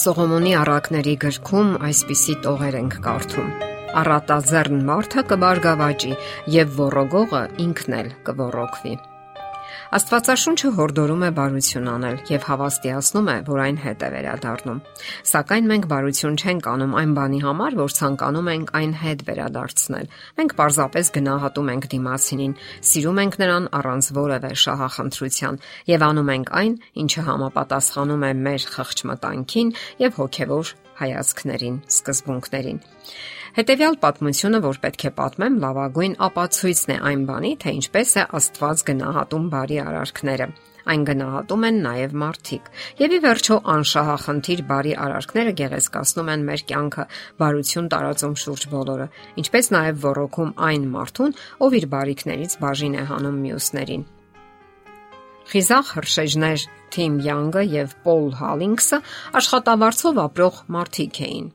Սողոմոնի առակների գրքում այսպիսի տողեր ենք կարդում. Առատաձեռն մարդը կբարգավաճի եւ ոռոգողը ինքն էլ կոռոգվի։ Աստվածաշունչը հորդորում է բարություն անել եւ հավաստիացնում է, որ այն հետ է վերադառնում։ Սակայն մենք բարություն չենք անում այն բանի համար, որ ցանկանում ենք այն հետ վերադարձնել։ Մենք պարզապես գնահատում ենք դիմացինին, սիրում ենք նրան առանց որևէ շահախնդրության եւ անում ենք այն, ինչը համապատասխանում է մեր խղճմտանքին եւ հոգեվոր հայացքներին, սկզբունքներին։ Հետևյալ պատմությունը, որ պետք է պատմեմ, լավագույն ապացույցն է այն բանի, թե ինչպես է Աստված գնահատում բարի արարքները։ Այն գնահատում են նաև մարդիկ։ Եվ ի վերջո անշահախնդիր բարի արարքները գեղեցկացնում են մեր կյանքը, բարություն տարածում շուրջ բոլորը, ինչպես նաև ողոքում այն մարդուն, ով իր բարիքներից բաժին է հանում մյուսներին։ Խիզախ հրշեջներ Թիմ Յանգը եւ Պոլ Հալինգսը աշխատավարձով ապրող մարդիկ էին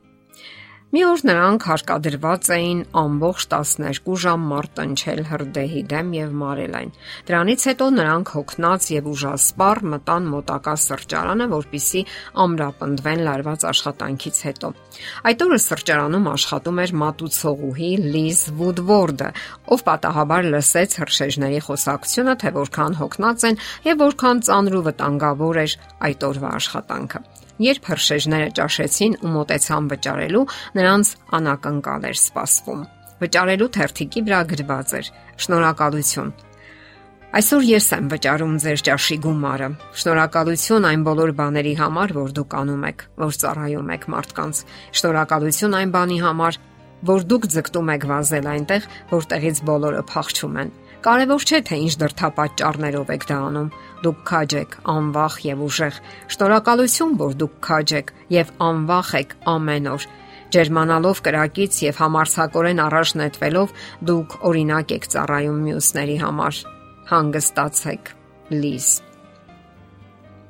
Մի օր նրանք հարկադրված էին ամբողջ 12 ժամ մարտնչել հրդեհի դեմ եւ մարել այն։ Դրանից հետո նրանք հոգնած եւ ուժասպառ մտան մոտակա սրճարանը, որպիսի ամրապնդվեն լարված աշխատանքից հետո։ Այդ օրը սրճարանում աշխատում էր մատուցողուհի Լիզ Վուդվորդը, ով պատահաբար լսեց հրշեջների խոսակցությունը, թե որքան հոգնած են եւ որքան ծանր ու վտանգավոր էր այդ օրվա աշխատանքը։ Երբ հրշեջները ճաշեցին ու մտեցան վճարելու, նրանց անակնկալ էր սպասվում։ Վճարելու թերթիկի վրա գրված էր. Շնորհակալություն։ Այսօր ես եմ վճարում ձեր ճաշի գումարը։ Շնորհակալություն այն բոլոր բաների համար, որ դուք անում եք, որ ծառայում եք մարդկանց։ Շնորհակալություն այն բանի համար, որ դուք ձգտում եք վազել այնտեղ, որտեղից բոլորը փախչում են։ Կարևոր չէ թե ինչ դրթապաճառներով եք դա անում։ Դուք քաջ եք, անվախ եւ ուժեղ։ Շնորհակալություն, որ դուք քաջ եք եւ անվախ եք ամեն օր։ Ջերմանալով կրակից եւ համարցակորեն առաջ նետվելով դուք օրինակ եք ծառայում մյուսների համար։ Հանգստացեք։ Լիզ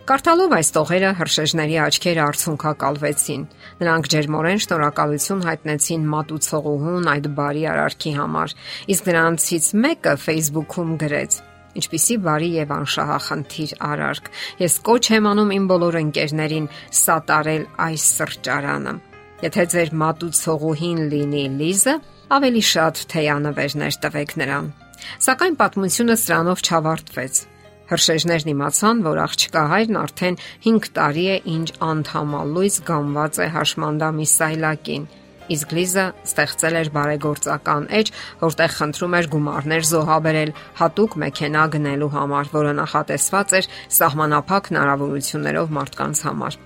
Կարդալով այս տողերը հրշեջների աչքերը արցունքակալվեցին։ Նրանք ջերմորեն շնորհակալություն հայտնեցին մատուցողուհուն այդ բարի արարքի համար, իսկ նրանցից մեկը Facebook-ում գրեց. Ինչպիսի բարի եւ անշահախնդիր արարք։ Ես կոչ եմ անում իմ բոլոր ընկերներին սատարել այս սրճարանը։ Եթե ձեր մատուցողուհին լինի Լիզը, ավելի շատ թեյանվերներ տվեք նրան։ Սակայն պատմությունը սրանով չավարտվեց։ Հրշեջներն իմացան, որ աղջկա հայրն արդեն 5 տարի է ինչ անդամալույս գամված է հաշմանդամի սայլակին։ Իսկ Լիզա ստեղծել էր բարեգործական էջ, որտեղ խնդրում էր գումարներ զոհաբերել հատուկ մեքենա գնելու համար, որը նախատեսված էր սահմանափակ հնարավորություններով մարդկանց համար։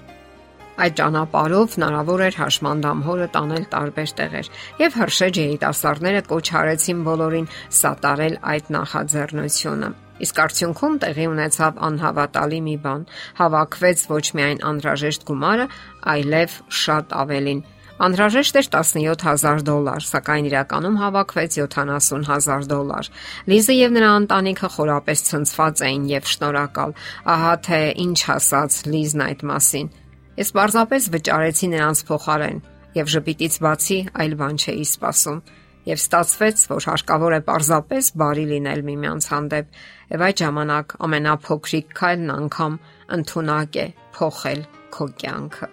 Այդ ճանապարհով հնարավոր էր հաշմանդամ հորը տանել տարբեր տեղեր, եւ հրշեջ երիտասարդները կոչ արեցին բոլորին սատարել այդ նախաձեռնությունը։ Իսկ արդյունքում տեղի ունեցավ անհավատալի մի բան։ Հավաքվեց ոչ միայն անհրաժեշտ գումարը, այլև շատ ավելին։ Անհրաժեշտ էր 17000 դոլար, սակայն իրականում հավաքվեց 70000 դոլար։ Լիզը եւ նրա ընտանիքը խորապես ցնցված էին եւ շնորհակալ։ Ահա թե ինչ ասաց Լիզն այդ մասին։ Ես պարզապես վճարեցի նրանց փոխարեն եւ ժպիտից բացի այլ բան չէի սպասում եւ ստացվեց, որ հարկավոր է պարզապես բարի լինել միմյանց հանդեպ, եւ այդ ժամանակ ամենափոքրիկ քայլն անգամ ընդունակ է փոխել քո կյանքը։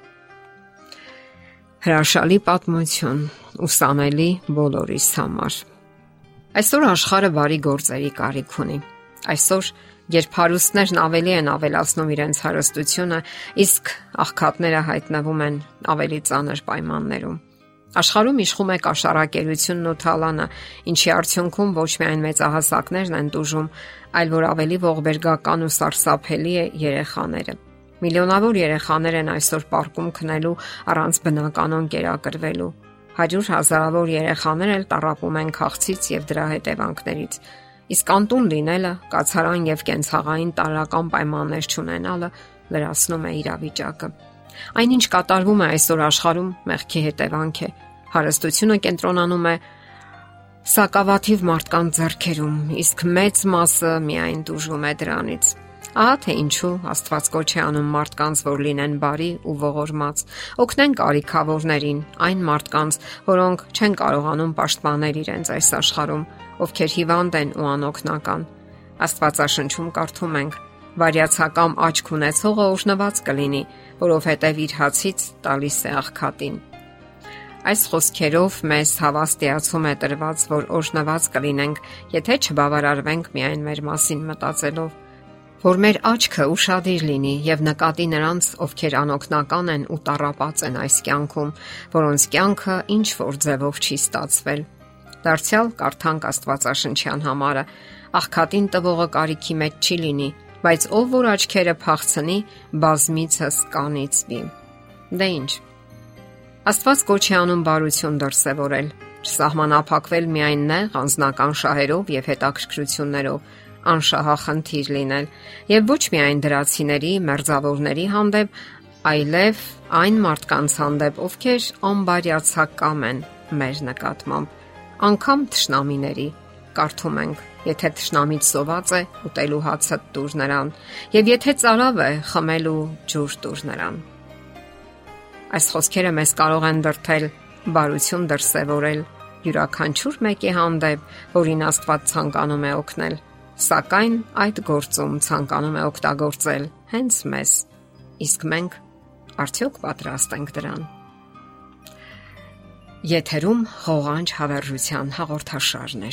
Հրաշալի պատմություն, ուսանելի բոլորիս համար։ Այսօր աշխարհը բարի գործերի կարիք ունի։ Այսօր երբ հարուստներն ավելի են ավելացնում իրենց հարստությունը, իսկ աղքատները հայտնվում են ավելի ծանր պայմաններում։ Աշխարհում իշխում է կաշառակերությունն ու թալանը, ինչի արդյունքում ոչ միայն մեծահասակներն են դժում, այլ որ ավելի ողբերգական ու սարսափելի է երեխաները։ Միլիոնավոր երեխաներ են այսօր պարկում քնելու առանց բնականon կերակրվելու։ 100 հազարավոր երեխաներ էլ տարապում են քաղցից եւ դրա հետևանքներից։ Իսկ անտուն լինելը, կացարան եւ կենցաղային տարական պայմաններ չունենալը լրացնում է իրավիճակը։ Այնինչ կատարվում է այսօր աշխարհում մեղքի հետևանք է, Հարստությունը կենտրոնանում է սակավաթիվ մարդկանց ձեռքերում, իսկ մեծ մասը միայն դժվում է դրանից։ Ահա թե ինչու Աստված կոչ է անում մարդկանց, որ լինեն բարի ու ողորմած, օգնեն կարիքավորներին, այն մարդկանց, որոնք չեն կարողանում պաշտպանել իրենց այս աշխարհում, ովքեր հիվանդ են ու անօգնական։ Աստվածաշնչում կարդում ենք. Վարյացակամ աչք ունեցողը ուշնված կլինի, որովհետև իր հացից տալիս է աղքատին։ Այս խոսքերով մեզ հավաստիացում է տրված, որ օժնված կլինենք, եթե չբավարարվենք միայն մեր մասին մտածելով, որ մեր աչքը ուրشادիր լինի եւ նկատի նրանց, ովքեր անօքնական են ու տարապած են այս կյանքում, որոնց կյանքը ինչ որ ձևով չի ստացվել։ Դարձյալ կարդանք Աստվածաշնչյան համարը, աղքատին տվողը կարիքի մեջ չի լինի, բայց ով որ աչքերը փախցնի, բազմիցս կանիցվի։ Դե ինչ Աստված կոչի անում բարություն դրսևորել, սահմանափակվել միայն նեղ անznական շահերով եւ հետաքրքրություններով, անշահախնդիր լինել եւ ոչ միայն դրացիների, մերձավորների հանդեպ, այլև այն մարդկանց հանդեպ, ովքեր անբարյացակամ են մեր նկատմամբ, անկամ թշնամիների կարդում ենք. Եթե թշնամից սոված է, ուտելու հացը տուր նրան, եւ եթե ծարավ է, խմելու ջուր տուր նրան։ Այս խոսքերը մեզ կարող են դրթել բարություն դրսևորել յուրաքանչյուր մեկի հանդեպ, որին Աստված ցանկանում է օգնել, սակայն այդ գործում ցանկանում է օգտագործել հենց մեզ։ Իսկ մենք արդյոք պատրաստ ենք դրան։ Եթերում հողանջ հավերժության հաղորդաշարն է։